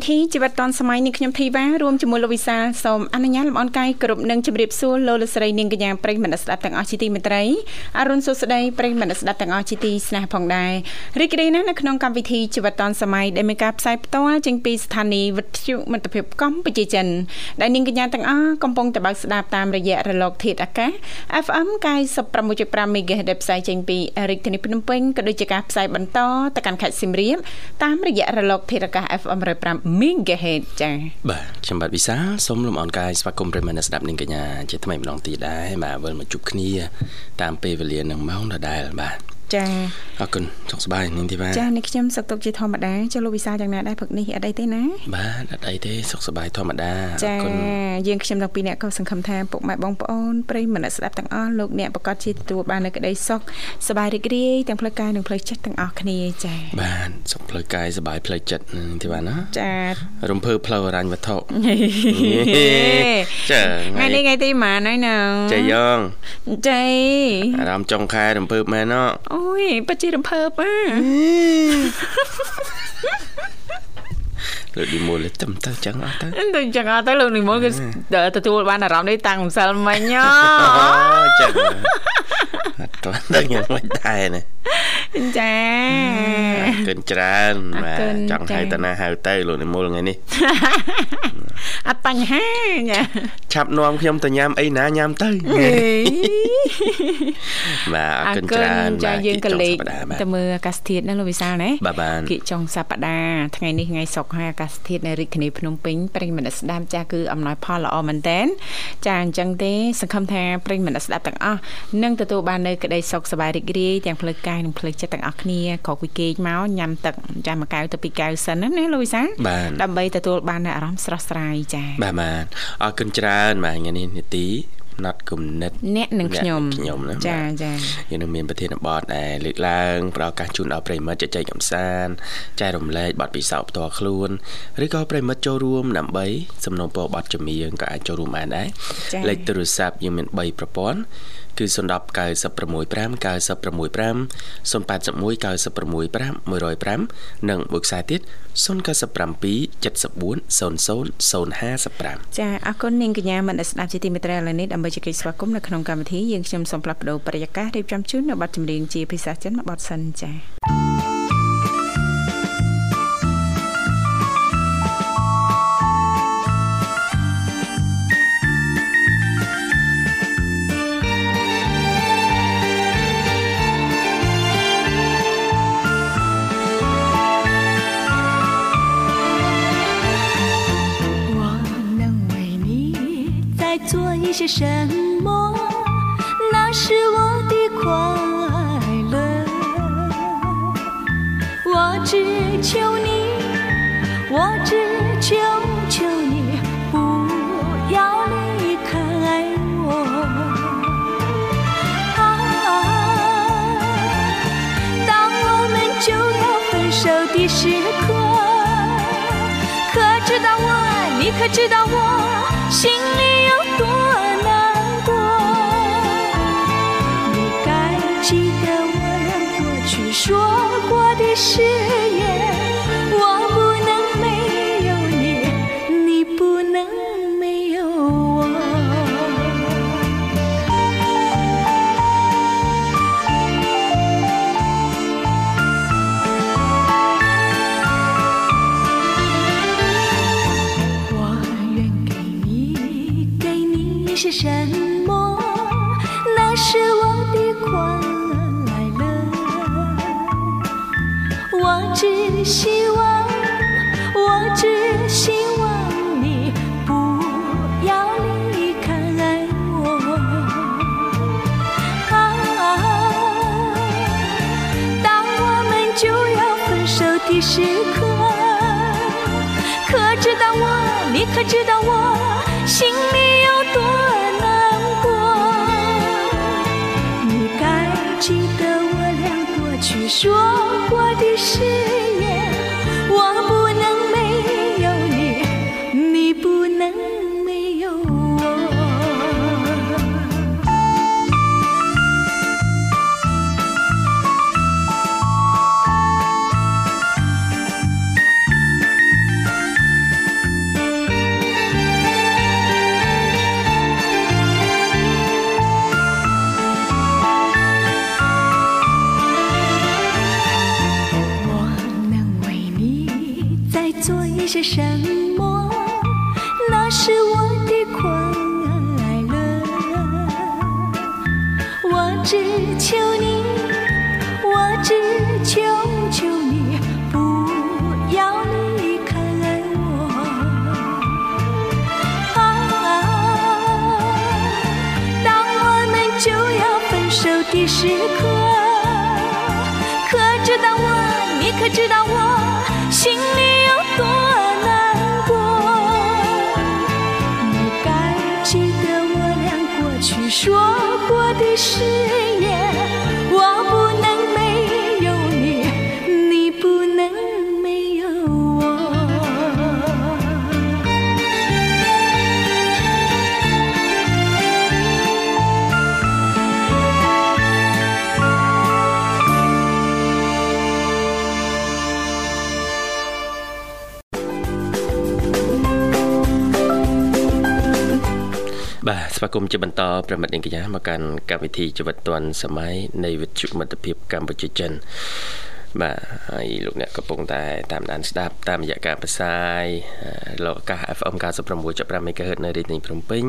វិធីជីវិតឌွန်សម័យនេះខ្ញុំធីវ៉ារួមជាមួយលោកវិសាលសូមអនុញ្ញាតលំអរកាយគ្រប់នឹងជម្រាបសួរលោកលស្រីនាងកញ្ញាប្រិយមិត្តស្ដាប់ទាំងអស់ជាទីមេត្រីអរុនសុស្ដីប្រិយមិត្តស្ដាប់ទាំងអស់ជាទីស្នេហ៍ផងដែររីករាយណាស់នៅក្នុងកម្មវិធីជីវិតឌွန်សម័យដែលមានការផ្សាយផ្ទាល់ចេញពីស្ថានីយ៍វិទ្យុមិត្តភាពកម្ពុជាចិនដែលនាងកញ្ញាទាំងអស់កំពុងតបស្ដាប់តាមរយៈរលកធាតុអាកាស FM 96.5 MHz ដែលផ្សាយចេញពីរាជធានីភ្នំពេញក៏ដូចជាការផ្សាយបន្តទៅកាន់ខេត្តសៀមរាបតាមរយៈរលកធាតុអាកាស FM 105 MHz ចា៎បាទខ្ញុំបាទវិសាសូមលំអរកាយស្វាគមន៍ប្រិយមិត្តស្ដាប់នាងកញ្ញាជាថ្មីម្ដងទៀតដែរបាទវិលមកជួបគ្នាតាមពេលវេលានឹងម៉ោងដដែលបាទ ចាអរគុណសុខសប្បាយនាងធីវ៉ាចានេះខ្ញុំសុខទុក្ខជាធម្មតាចុះលោកវិសាយ៉ាងណាដែរព្រឹកនេះអត់អីទេណាបាទអត់អីទេសុខសប្បាយធម្មតាអរគុណយើងខ្ញុំទាំងពីរអ្នកក៏សង្ឃឹមថាពុកម៉ែបងប្អូនប្រិយមិត្តស្ដាប់ទាំងអស់លោកអ្នកប្រកាសជាទទួលបាននូវក្តីសុខសប្បាយរីករាយទាំងផ្លូវកាយនិងផ្លូវចិត្តទាំងអស់គ្នាចាបាទសុខផ្លូវកាយសប្បាយផ្លូវចិត្តធីវ៉ាណាចារំភើបផ្លូវអរញ្ញវត្ថុចាថ្ងៃនេះថ្ងៃទីម៉ានហើយណាចៃយ៉ងចៃអារម្មណ៍ចុងខែរំភើបមែនណអូយពិតជារំភើបអាលោកនិមលទៅទៅចឹងអត់ទៅទៅចឹងអត់ទៅលោកនិមលគឺទទួលបានអារម្មណ៍នេះតាំងម្សិលមិញអូចឹងអត់ទាន់ដឹងយ៉ាងម៉េចដែរណាចាកិនច្រើនបាទចង់ហៅតាណាហៅទៅលោកនិមលថ្ងៃនេះអត់បញ្ហាចាឆាប់នាំខ្ញុំទៅញ៉ាំអីណាញ៉ាំទៅបាទអរគុណច្រើនចាយើងក៏លេខទៅមើលអាកាសធាតុណាលោកវិសាលណាបាទបាទគិចុងសប្តាហ៍ថ្ងៃនេះថ្ងៃសុក្រហើយអាកាសធាតុនៅរាជធានីភ្នំពេញប្រិយមិត្តស្ដាប់ចាគឺអំណោយផលល្អមែនតែនចាអញ្ចឹងទេសង្ឃឹមថាប្រិយមិត្តស្ដាប់ទាំងអស់នឹងទទួលបាននៅក្តីសុខសប្បាយរីករាយទាំងផ្លូវកាយនិងផ្លូវចិត្តទាំងអស់គ្នាក្រោកពីគេងមកញ៉ាំទឹកចាមួយកែវទៅពីរកែវសិនណាលូវីសាដើម្បីទទួលបានអារម្មណ៍ស្រស់ស្រាយចាបាទបាទអរគុណច្រើនបាទថ្ងៃនេះនីតិណត់គំនិតអ្នកនិងខ្ញុំខ្ញុំណាចាចាយើងនឹងមានប្រធានបទដែលលើកឡើងប្រកាសជូនដល់ប្រិមិត្តជជែកកំសាន្តចែករំលែកបទពិសោធន៍ផ្ទាល់ខ្លួនឬក៏ប្រិមិត្តចូលរួមដើម្បីសំណូមពរបទចម្រៀងក៏អាចចូលរួមបានដែរលេខទូរស័ព្ទយើងមាន3ប្រព័ន្ធ គឺ010 965 965 081 965 105និងមួយខ្សែទៀត097 74 00 055ចាអរគុណនាងកញ្ញាមនស្ដាប់ជាទីមេត្រីឥឡូវនេះដើម្បីជែកស្វាគមន៍នៅក្នុងកម្មវិធីយើងខ្ញុំសូមផ្លាស់ប្ដូរបរិយាកាសរៀបចំជូននៅប័ណ្ណចម្រៀងជាភាសាចិនមួយបទសិនចា 些什么？那是我的快乐。我只求你，我只求求你不要离开我。啊，当我们就要分手的时刻，可知道我？你可知道我心我心里有多难过？你该记得我俩过去说过的事。些什么？那是我的快乐。我只求你，我只求求你，不要离开我。啊，当我们就要分手的时刻。可知道我，你可知道我 ស្វាគមន៍ជាបន្តប្រិមិត្តនាងកញ្ញាមកកាន់កម្មវិធីជីវិតឌွန်សម័យនៃវិទ្យុមិត្តភាពកម្ពុជាចិនបាទហើយលោកអ្នកកំពុងតែតាមដានស្ដាប់តាមរយៈការផ្សាយលោកអាកាស FM 96.5 MHz នៅរាជធានីភ្នំពេញ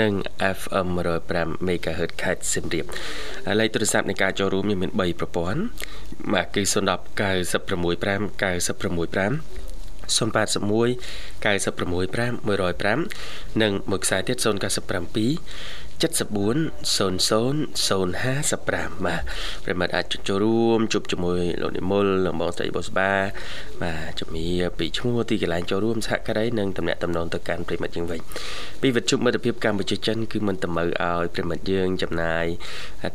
និង FM 105 MHz ខេត្តសៀមរាបហើយលេខទូរស័ព្ទនៃការចូលរួមមាន3ប្រព័ន្ធបាទគឺ010 965 965 081 965 105និងមួយខ្សែទៀត097 740055បាទប្រិមត្តអាចចូលរួមជួបជាមួយលោកនិមលលោកបងស្រីបុស្បាបាទជំរាបពីឈ្មោះទីកន្លែងចូលរួមសហការីនិងតំណាក់តំណងទៅកាន់ប្រិមត្តយើងវិញពីវិទ្យុមិត្តភាពកម្ពុជាចិនគឺមិនតម្រូវឲ្យប្រិមត្តយើងចំណាយ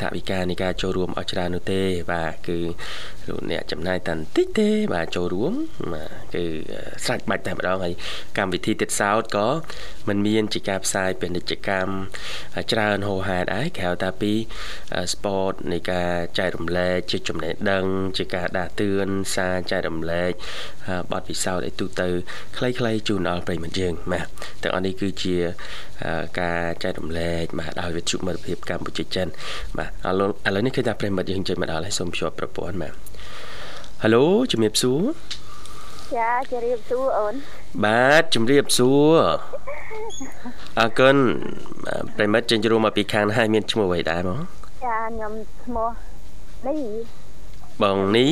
ថវិកានៃការចូលរួមអស់ច្រើននោះទេបាទគឺ លោកអ្នកចំណាយតែបន្តិចទេបាទចូលរួមបាទគឺស្រេចបាច់តែម្ដងហើយកម្មវិធីទៀតសោតក៏មិនមានជាការផ្សាយពាណិជ្ជកម្មច្រើនហោហែតដែរក្រៅតែពី sport នៃការចែករំលែកជាចំណេះដឹង ជាការដាស់តឿនសារចែករំលែកបទពិសោធន៍ឲ្យទូទៅខ្លីៗជូនដល់ប្រិយមិត្តយើងបាទទាំងអស់នេះគឺជាការចែករំលែកបាទដោយវិទ្យុមិត្តភាពកម្ពុជាចិនបាទឥឡូវឥឡូវនេះគឺថាប្រិយមិត្តយើងចេញមកដល់ហើយសូមភ្ជាប់ប្រព័ន្ធបាទ Halo ជំរាបសួរចាជំរាបសួរអូនបាទជំរាបសួរអរគុណប្រិមិត្តចេញចូលមកពីខាងណាហើយមានឈ្មោះអ្វីដែរបងចាខ្ញុំឈ្មោះនេះបងនេះ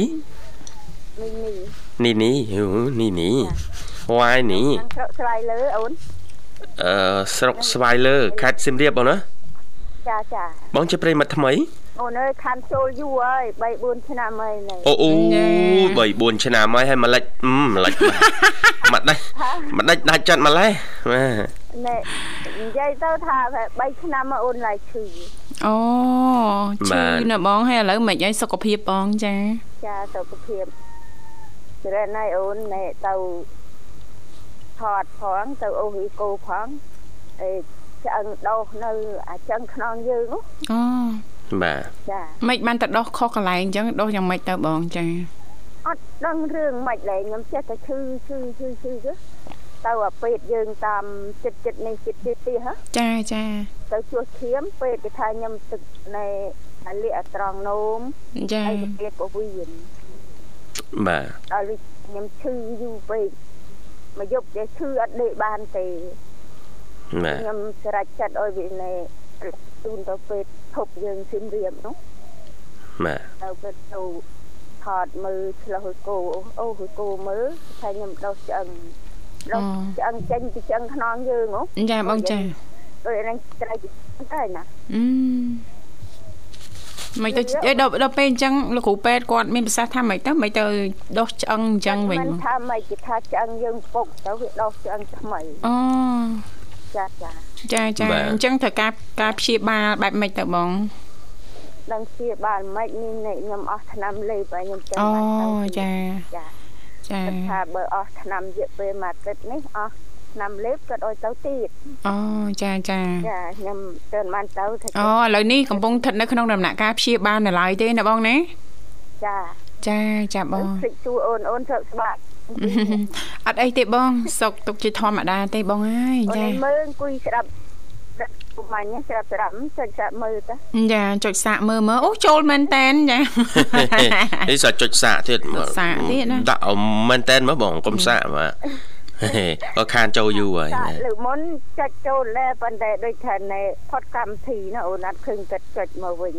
មីនីនេះនេះហូនេះនេះវ៉ាយនេះខាងស្រុកស្វាយលើអូនអឺស្រុកស្វាយលើខេត្តសៀមរាបបងណា ចាចាបងជាប្រិមិត្តថ្មីអូនអើយខានចូលយូរហើយ3 4ឆ្នាំហើយនេះអូអូ3 4ឆ្នាំហើយហើយម្លេចម្លេចមកដាច់មកដាច់ដាច់ចាត់ម្លេះបាទនេះនិយាយទៅថា3ឆ្នាំមកអូនឡើងឈឺអូឈឺណាបងហើយឥឡូវមិនអីសុខភាពបងចាចាសុខភាពច្រែកណៃអូននេះទៅថតផងទៅអូវីកូផងអេ ឆ្អឹងដោសនៅអាចឹងខ្នងយើងអូបាទចាមិនបានទៅដោះខុសកន្លែងអញ្ចឹងដោះយ៉ាងម៉េចទៅបងចាអត់ដឹងរឿងមិនលែងខ្ញុំចេះតែឈឺឈឺឈឺឈឺទៅទៅអាពេទ្យយើងតាមចិត្តចិត្តនេះចិត្តទៀតទៀតហ៎ចាចាទៅជួសឈាមពេទ្យគេថាខ្ញុំទឹកនៃអាលិអត្រង់នោមចាហើយទៅពេទ្យពោះវៀនបាទដល់ខ្ញុំឈឺយូរពេកមកយប់តែឈឺអត់ដេកបានទេបាទ ខ្ញុំស្រេចចិត្តឲ្យវាណែជូនទៅពេទ្យធប់យើងសៀមរាបនោះបាទទៅពេទ្យទៅថតមើលឆ្លោះគោអូហគោមើលថាខ្ញុំដោះឆ្អឹងដោះឆ្អឹងចេញពីឆ្អឹងខ្នងយើងហ៎ចាបងចាដូចហ្នឹងត្រូវតែណាអឺមិនទៅដល់ដល់ពេលអញ្ចឹងលោកគ្រូពេទ្យគាត់មានប្រសាសន៍ថាមិនទៅមិនទៅដោះឆ្អឹងអញ្ចឹងវិញមិនថាមិនគេថាឆ្អឹងយើងពុកទៅវាដោះឆ្អឹងថ្មីអូ ចាចាចាចាអញ្ចឹងត្រូវការការព្យាបាលបែបម៉េចទៅបងចដឹងជាបានមិននេះខ្ញុំអស់ឆ្នាំលេបហើយខ្ញុំចេះអូបានទៅចាចាចាគាត់ថាបើអស់ឆ្នាំរយៈពេលមួយអាទិត្យនេះអស់ឆ្នាំលេបគាត់ឲ្យទៅទៀតអូចាចាចាខ្ញុំទើបបានទៅថាអូឥឡូវនេះកំពុងស្ថិតនៅក្នុងដំណាក់កាលព្យាបាលនៅឡើយទេណាបងណាចាចាចាបងសិចទួអូនអូនសើស្បាក់ អត់អីទេបង សុកទុកជាធម្មតាទេបងអើយអូនចាឯងមើលអង្គុយស្ដាប់ស្ដាប់ពុំអញស្ដាប់ស្ដាប់ចុចស្ដាប់មើលទៅចាចុចសាកមើលមើលអូចូលមែនតែនចានេះសាច់ចុចសាកទៀតចុចសាកទៀតណាដាក់អមមែនតែនមើលបងកុំសាកបាទក៏ខានចូលយូរហើយចាណាលើមុនចុចចូលដែរប៉ុន្តែដូចថាណែផុតកម្មវិធីណាអូនអត់ឃើញគាត់ចុចមកវិញ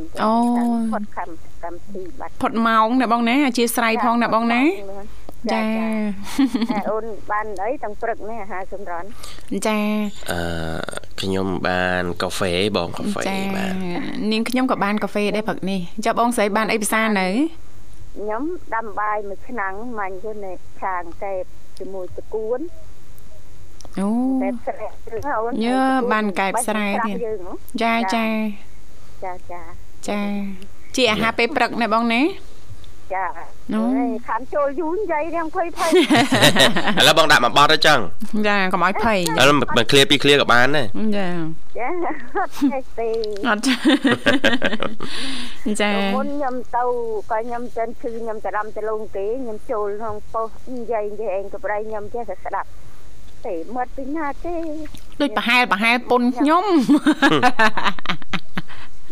ផុតកម្មកម្មវិធីបាត់ផុតម៉ោងណាបងណាអធិស្ស្រ័យផងណាបងណា ចាតែអូនបានអីទាំងព្រឹកនេះអាហារសម្រន់ចាអឺខ្ញុំបាន កាហ្វេបងកាហ្វេចាបាទនាងខ្ញុំក៏បានកាហ្វេដែរព្រឹកនេះចាបងស្រីបានអីពិសានៅខ្ញុំដាំបាយមួយឆ្នាំងមាញ់ទៅនៅខាងកែបជាមួយតកួនអូកែបស្រែហ្នឹងអូនយើ បានកែបស្រែទៀតយើងហ៎ចាចាចាចាចាជាអាហារពេលព្រឹកណាបងណា ចាអូហើយខានចូលយូរនិយាយរៀងភ័យភ័យឥឡូវបងដាក់មកបត់ទៅចឹងចាកុំឲ្យភ័យឥឡូវមិនឃ្លៀពីឃ្លៀក៏បានដែរចាចាអត់ទេទេអត់ចាមុនខ្ញុំទៅក៏ខ្ញុំចិនឈឺខ្ញុំច្រឡំទៅលងគេខ្ញុំចូលក្នុងប៉ុស្តិ៍និយាយនិយាយឯងក៏ប្រៃខ្ញុំចេះតែស្ដាប់ទេមើលពីណាទេដូចប្រហែលប្រហែលពុនខ្ញុំ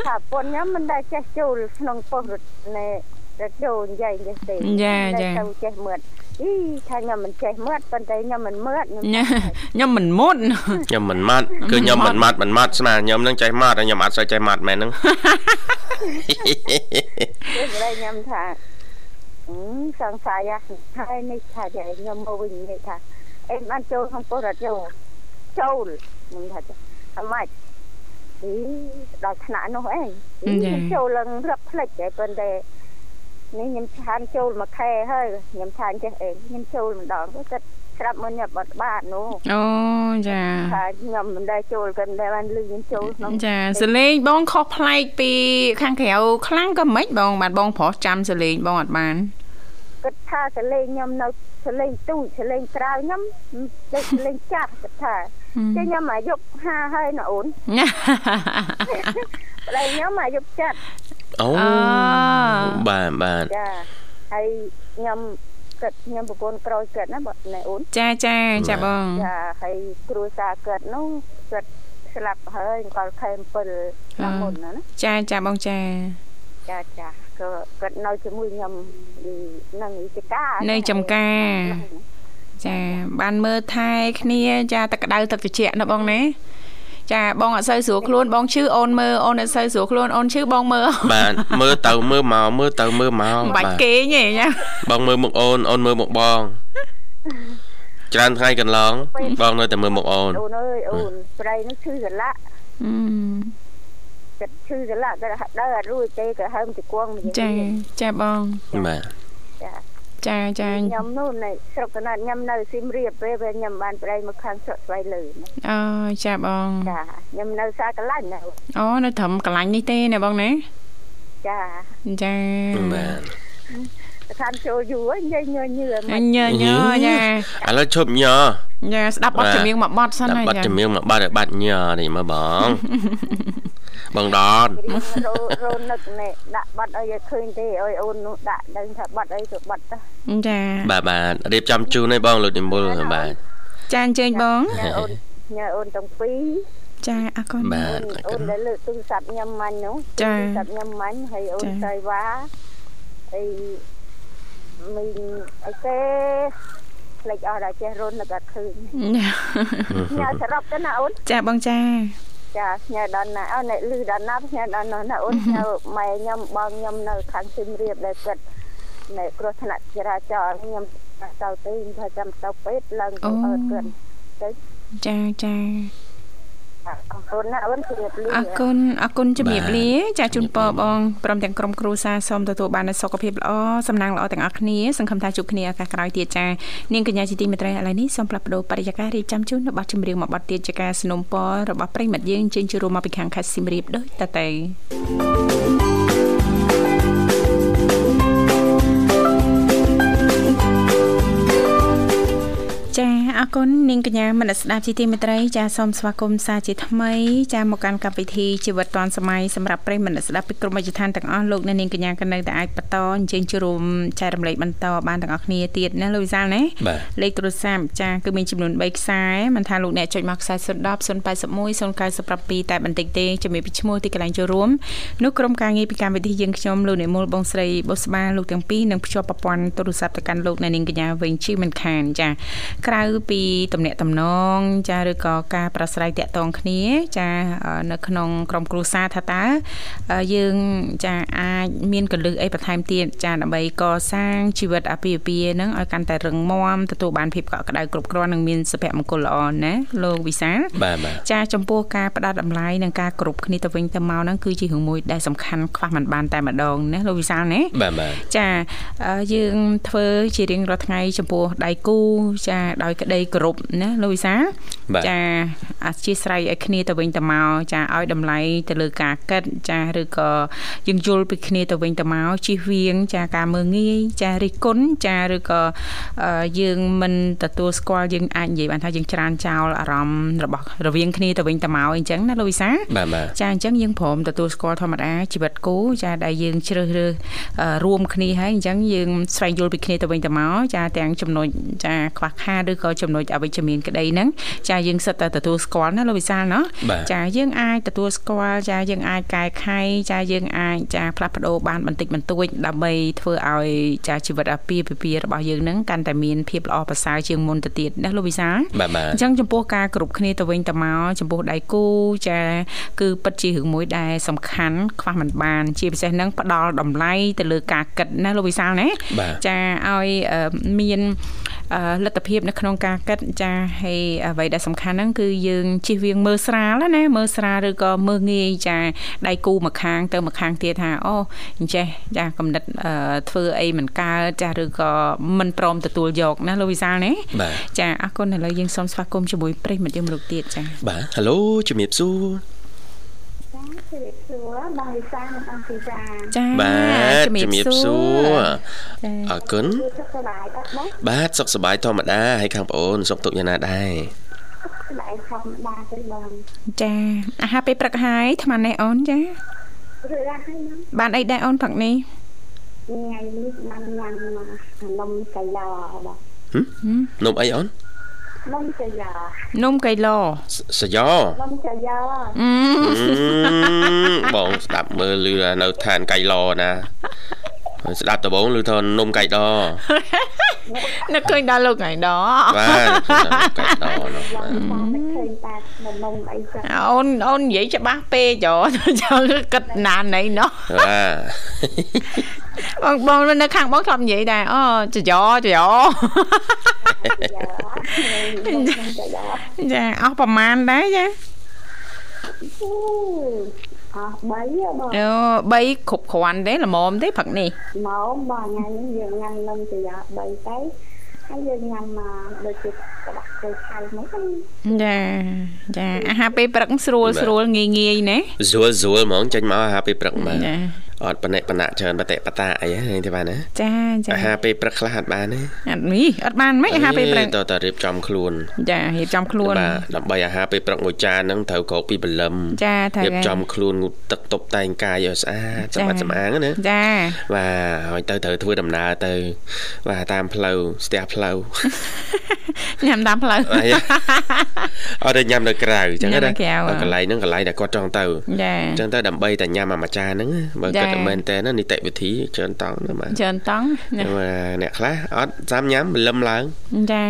ថាពុនខ្ញុំមិនដែលចេះចូលក្នុងប៉ុស្តិ៍រ ត់ណែរត់ចូលនិយាយចេះទេចាចាទៅចេះមើលអីថាខ្ញុំមិនចេះមើលប៉ុន្តែខ្ញុំមិនមើលខ្ញុំញ៉ាខ្ញុំមិនមុតខ្ញុំមិនម៉ាត់គឺខ្ញុំមិនម៉ាត់មិនម៉ាត់ស្មានខ្ញុំនឹងចេះម៉ាត់ហើយខ្ញុំអត់សូវចេះម៉ាត់មែនហ្នឹងពេលប្រៃខ្ញុំថាអឺសង្ស័យហើយនេះថាតែខ្ញុំមកវិញនេះថាអេបានចូលក្នុងប៉ុស្តិ៍រត់ចូលចូលខ្ញុំថាអម៉េចអីដល់ថ្នាក់នោះអីខ្ញុំចូលឡើងរឹបផ្លេចតែប៉ុន្តែ នេះខ្ញុំឆានចូលមួយខែហើយខ្ញុំឆានចេះអេខ្ញុំចូលម្ដងទៅគាត់ស្រាប់មើលខ្ញុំបាត់បាតនោះអូចាថាខ្ញុំមិនដែលចូលគាត់តែបានលឺខ្ញុំចូលក្នុងចាសលេងបងខុសប្លែកពី ខាងក្រៅខ្លាំងក៏មិនបងបានបងប្រុសចាំសលេងបងអត់បានគាត់ថាសលេងខ្ញុំនៅសលេងទូចសលេងក្រៅខ្ញុំដូចសលេងចាស់គាត់ថាតែខ្ញុំអាយុ50ហើយណាអូនប្លែកខ្ញុំអាយុចាស់ អូអបាទបាទចាហើយខ្ញុំគាត់ខ្ញុំប្រពន្ធក្រោយគាត់ណាបងណែអូនចាចាចាបងចាហើយគ្រួសារគាត់នោះគាត់ស្លាប់ហើយគាត់ខែ7ឆ្នាំមុនណាណាចាចាបងចាចាចាក៏គាត់នៅជាមួយខ្ញុំពីនឹងវិជ្ជាការនៅចំការចាបានមើលថែគ្នាចាទឹកក្តៅទឹកត្រជាក់ណាបងណា ចាបងអត់សូវស្រួលខ្លួនបងឈឺអូនមើលអូនអត់សូវស្រួលខ្លួនអូនឈឺបងមើលបាទមើលទៅមើលមកមើលទៅមើលមកមិនបាច់គេងទេចាបងមើលមុខអូនអូនមើលមុខបងច្រើនថ្ងៃកន្លង បងនៅតែមើលមុខអូនអូនអើយអូនប្រៃនោះឈឺសន្លាក់អឺគាត់ឈឺសន្លាក់គាត់ដើរអត់រួចទេក៏ហើមជង្គង់ម្យ៉ាងចាចាបងបាទ ចាចាចាខ្ញុំនោះនៅស្រុកកណ្ដាលខ្ញុំនៅសៀមរាបពេលពេលខ្ញុំបានប្រៃមកខាងស្រុកស្វ័យលើអូចាបងចាខ្ញុំនៅសាកលាញ់ណាអូនៅត្រឹមកន្លាញ់នេះទេណាបងណាចាចាបាទខានចូលយូរនិយាយញើញើអញញ៉ញ៉ចាឥឡូវឈប់ញ៉ចាស្ដាប់បទចម្រៀងមួយបទសិនដាក់ហើយបាត់ចាជំនៀងមកបាត់ឲ្យបាត់ញ៉នេះមើលបង បងដនរោរោនឹកនេះដាក់បាត់អីឲ្យឃើញទេអើយអូននោះដាក់ដឹងថាបាត់អីទៅបាត់ទៅចាបាទបាទរៀបចំជូនឲ្យបងលោកនិមលបាទចាអញ្ជើញបងញ៉ើអូនញ៉ើអូនទាំងពីរចាអរគុណបាទអូនដែលលើកទូរស័ព្ទញ៉ាំមាញ់នោះចាទូរស័ព្ទញ៉ាំមាញ់ហើយអូនចាស្រីវ៉ាអីមីងអីគេផ្លេចអស់ដល់ចេះរុននឹកអត់ឃើញញ៉ាសរុបទៅណាអូនចាបងចា ចាញ៉ាដល់ណាអូនលឺដល់ណាញ៉ាដល់ណាណាអូនញ៉ាម៉ែខ្ញុំបងខ្ញុំនៅខាងសៀមរាបដែលគាត់នៅគ្រោះថ្នាក់ចរាចរណ៍ខ្ញុំទៅទៅថាចាំទៅពេទ្យឡើងទៅអើគាត់ទៅចាចា អរគុណណាអូនជម្រាបលា អរគុណអរគុណជំរាបលាចាជូនពរបងព្រមទាំងក្រុមគ្រួសារសូមទទួលបាននូវសុខភាពល្អសំណាងល្អទាំងអស់គ្នាសង្ឃឹមថាជួបគ្នាឱកាសក្រោយទៀតចានាងកញ្ញាជាទីមេត្រីឥឡូវនេះសូមផ្លាស់ប្ដូរបរិយាកាសរៀបចំជូននៅប័ណ្ណចម្រៀងមួយប័ណ្ណទៀតជាការสนับสนุนរបស់ប្រិមិត្តយើងជើងជួបមកពីខាងខេត្តសៀមរាបដូចតទៅ អរគុណនាងកញ្ញាមនស្ដាប់ជីទីមេត្រីចាសូមស្វាគមន៍សាជាថ្មី ចាមកកាន់កម្មវិធីជីវិតឌွန်សម័យសម្រាប់ប្រិយមិត្តស្ដាប់ពីក្រុមវិទ្យាឋានទាំងអស់លោកអ្នកនាងកញ្ញាក៏នៅតែអាចបន្តអញ្ជើញជួបរួមចែករំលែកបន្តបានទាំងអស់គ្នាទៀតណាលោកវិសាលណាបាទលេខទូរស័ព្ទចាគឺមានចំនួន3ខ្សែមិនថាលោកអ្នកចុចមកខ្សែ010 081 097តែបន្តិចទេជំរាបពីឈ្មោះទីកន្លែងចូលរួមនោះក្រុមការងារពីកម្មវិធីយើងខ្ញុំលោកនិមលបងស្រីបុស្បាលោកទាំងពីរនឹងភ្ជាប់ប្រព័ន្ធទូរស័ព្ទទៅកាន់លោកអ្នកនាងកញ្ញាវិញជិះមិនខានចាក្រៅពីតំណែងតំណងចាឬក៏ការប្រស្រ័យតាក់ទងគ្នាចានៅក្នុងក្រុមគ្រួសារថាតើយើងចាអាចមានកលឹះអីបន្ថែមទៀតចាដើម្បីកសាងជីវិតអាពាហ៍ពិពាហ៍ហ្នឹងឲ្យកាន់តែរឹងមាំទទួលបានភាពកក់ក្ដៅគ្រប់គ្រាន់និងមានសុភមង្គលល្អណាលោកវិសាលបាទបាទចាចំពោះការផ្ដល់តម្លៃនិងការគ្រប់គ្នាទៅវិញទៅមកហ្នឹងគឺជារឿងមួយដែលសំខាន់ខ្វះមិនបានតែម្ដងណាលោកវិសាលណាបាទបាទចាអឺយើងធ្វើជារៀងរាល់ថ្ងៃចំពោះដៃគូចាដោយក្តីគោរពណាលោកវិសាលបាទចាអធិស្ស្រ័យឲ្យគ្នាទៅវិញទៅមកចាឲ្យតម្លៃទៅលើការកិតចាឬក៏យើងយល់ពីគ្នាទៅវិញទៅមកជិះវៀងចាការមើងងាយចារិះគន់ចាឬក៏អឺយើងមិនទទួលស្គាល់យើងអាចនិយាយបានថាយើងច្រានចោលអារម្មណ៍របស់រវាងគ្នាទៅវិញទៅមកអីចឹងណាលោកវិសាលបាទបាទចាអញ្ចឹងយើងព្រមទទួលស្គាល់ធម្មតាជីវិតគូចាដែលយើងជ្រើសរើសអឺរួមគ្នាហើយអញ្ចឹងយើងស្វែងយល់ពីគ្នាទៅវិញទៅមកចាទាំងចំណុចចាខ្វះខាតឬក៏ចំណុចអវិជ្ជមានក្តីហ្នឹងចាយើងសិតតែទទួលស្គាល់ណាលោកវិសាលណោះបាទចាយើងអាចទទួលស្គាល់ចាយើងអាចកែខៃចាយើងអាចចាផ្លាស់ប្ដូរបានបន្តិចបន្តួចដើម្បីធ្វើឲ្យចាជីវិតអាពាហ៍ពិពាហ៍របស់យើងហ្នឹងកាន់តែមានភាពល្អប្រសើរជាងមុនទៅទៀតណាលោកវិសាលបាទបាទអញ្ចឹងចំពោះការគ្រប់គ្នាទៅវិញទៅមកចំពោះដៃគូចាគឺពិតជារឿងមួយដែលសំខាន់ខ្វះមិនបាន ជាពិសេសហ្នឹងផ្ដល់តម្លៃទៅលើការគិតណាលោកវិសាលណាបាទចាឲ្យអឺមានអឺ លទ្ធភាពនៅក្នុងការគិតចាហើយអ្វីដែលសំខាន់ហ្នឹងគឺយើងជិះវៀងមើលស្រាលណាមើលស្រាលឬក៏មើលងាយចាដៃគូម្ខាងទៅម្ខាងទៀតថាអូអញ្ចេះចាកំណត់អឺធ្វើអីមិនកើតចាឬក៏មិនព្រមទទួលយកណាលោកវិសាលណាបាទចាអរគុណឥឡូវយើងសូមស្វាគមន៍ជាមួយប្រិយមិត្តយើងមករកទៀតចាបាទ Halo ជំរាបសួរចាជម្រាប សួរបងវិសានិងអង្គវិសាចាបាទជំរាបជំរាបសួសួររចាអរគុណគឺសុខសប្បាយអត់បងបាទសុខសប្បាយធម្មតាហើយខាងប្អូនសុខទុក្ខយ៉ាងណាដែរសប្បាយធម្មតាទេបងចាអាហារពេលព្រឹកហើយអាត្មានេះអូនចាឬរ៉ាហើយណាបានអីដែរអូនព្រឹកនេះថ្ងៃនេះបានញ៉ាំនំកៃឡាបងនំអីអូន នំកៃឡានំកៃឡសសយ៉នំកៃឡាអឺបងស្ដាប់មើលឮថានៅឋានកៃឡណា ស្ដាប់ដំបងឮថានំកៃដនឹកឃើញដល់លោកថ្ងៃដបាទកៃដនោះបងបងមិនឃើញតែនំអីចឹងអូនអូននិយាយច្បាស់ពេកចចាំគិតណានណីណោះបាទបងបងនៅខាងបងធ្លាប់និយាយដែរអូចយ៉ចយ៉យ៉ានំកៃឡាចាអស់ប្រមាណដែរចា អស់3បងអូ3គ្រប់គ្រាន់ទេល្មមទេព្រឹកនេះមកបងថ្ងៃនេះយើងញ៉ាំនំកៃឡា3ទៅហើយយើងញ៉ាំមកដូចជាក្តាប់ទៅខៅមកហ្នឹងចាចាអាហារពេលព្រឹកស្រួលស្រួលងាយងាយណាស្រួលស្រួលហ្មងចេញមកអាហារពេលព្រឹកបាទចា អត់បណិបណៈច្រើនបតិបតាអីហ្នឹងទេបាទណាចាចាអាហារពេលព្រឹកខ្លះអត់បានទេអត់នេះអត់បានមិនអាហារពេលព្រឹកតើតើរៀបចំខ្លួនចារៀបចំខ្លួនបាទដើម្បីអាហារពេលព្រឹកមួយចានហ្នឹងត្រូវក្រោកពីព្រលឹមចាត្រូវរៀបហើយចំខ្លួនងូតទឹកតុបតែងកាយឲ្យស្អាតសម្បត្តិសម្អាងណាចាបាទហើយទៅត្រូវធ្វើដំណើរទៅបាទតាមផ្លូវស្ទះផ្លូវញ៉ាំតាមផ្លូវអាយ៉ាអត់ទៅញ៉ាំនៅក្រៅអញ្ចឹងញ៉ាំណានៅក្រៅកន្លែងហ្នឹងកន្លែងដែលគាត់ចង់ទៅចាអញ្ចឹងទៅដើម្បីតែញ៉ាំអាមួយចានហ្នឹងបើចាគាត់តែមែនតើនីតិវិធីច្រើនតង់ណាបាទច្រើនតង់ណាបាទអ្នកខ្លះអត់ចាំញ៉ាំព្រលឹមឡើងចា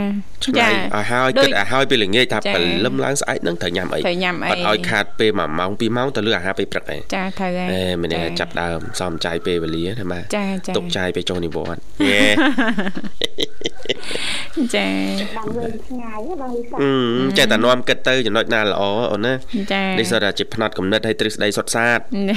ឆ្ងាយឲ្យហើយដូចគិតឲ្យហើយពេលល្ងាចថាចាព្រលឹមឡើងស្អែកហ្នឹងត្រូវញ៉ាំអីត្រូវញ៉ាំអីអត់ឲ្យខាតពេល1ម៉ោង2ម៉ោងទៅលើអាហារពេលព្រឹកឯងចាត្រូវហើយអេម្នាក់ចាប់ដើមសំចៃពេលវេលាណាបាទចាចាទុកចាយពេលចូលនិវត្តន៍ញ៉េចាបានវិញឆ្ងាយហ៎បងវិសាអឺចេះតែនាំគិតទៅចំណុចណាល្អអូនណាចានេះសតតែជាផ្នែកកំណត់ឲ្យទ្រឹស្ដីសុទ្ធសាធចា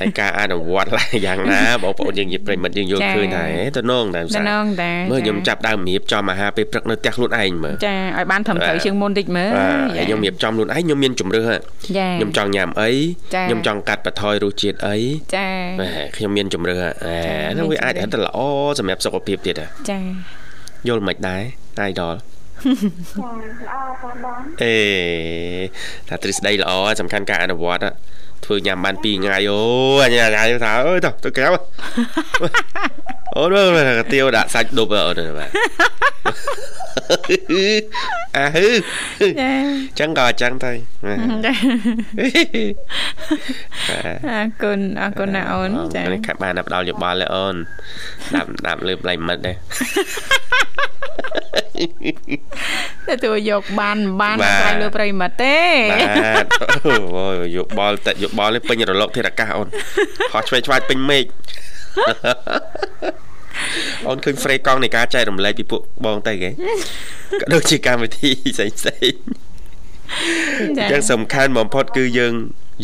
ហើយការអនុវត្តឡើងយ៉ាងណាបងប្អូនយើងជាប្រិមិត្តយើងយល់ចាឃើញថាហេទៅនងតែតំសាណងតាមើលចាខ្ញុំចាប់ដើមរៀបចំអាហារពេលព្រឹកនៅផ្ទះខ្លួនឯងមើលចាឲ្យបានត្រឹមត្រូវជាងមុនតិចមើលបាទហើយខ្ញុំរៀបចំខ្លួនឯងខ្ញុំមានជំរឿសចាខ្ញុំចង់ញ៉ាំអីចាខ្ញុំចង់កាត់បន្ថយរសជាតិអីចាបាទខ្ញុំមានជំរឿសអេហ្នឹងវាអាចរហូតតែល្អសម្រាប់សុខភាពទៀតហ៎ចាយល់មិនដែរ idol ល្អផងបងអេថាទ្រឹស្ដីល្អសំខាន់ការអនុវត្តហ្នឹង ធ្វើញ៉ាំបាន2ថ្ងៃអូអញញ៉ាំថាអើយទៅទៅក្រៅអូនមើលកាទៀវដាក់សាច់ដប់អូនបាទអាហឺចាចឹងក៏អញ្ចឹងទៅចាអរគុណអរគុណណាអូនចានេះខាត់បានដល់ផ្ដល់យោបល់ទេអូនដាក់ដាក់លើប្លៃមិត្តទេទទួលយកបានបានបាទក្រៅលើប្រិមិត្តទេបាទអូយយោបល់តែយោបល់នេះពេញរលកធាតុអាកាសអូនខុសឆ្វេងឆ្វាយពេញមេឃអូនឃើញ frame កង់នៃការចែករំលែកពីពួកបងទៅគេក៏ដូចជាកម្មវិធីផ្សេងផ្សេងៗចាអញ្ចឹងសំខាន់បំផុតគឺយើង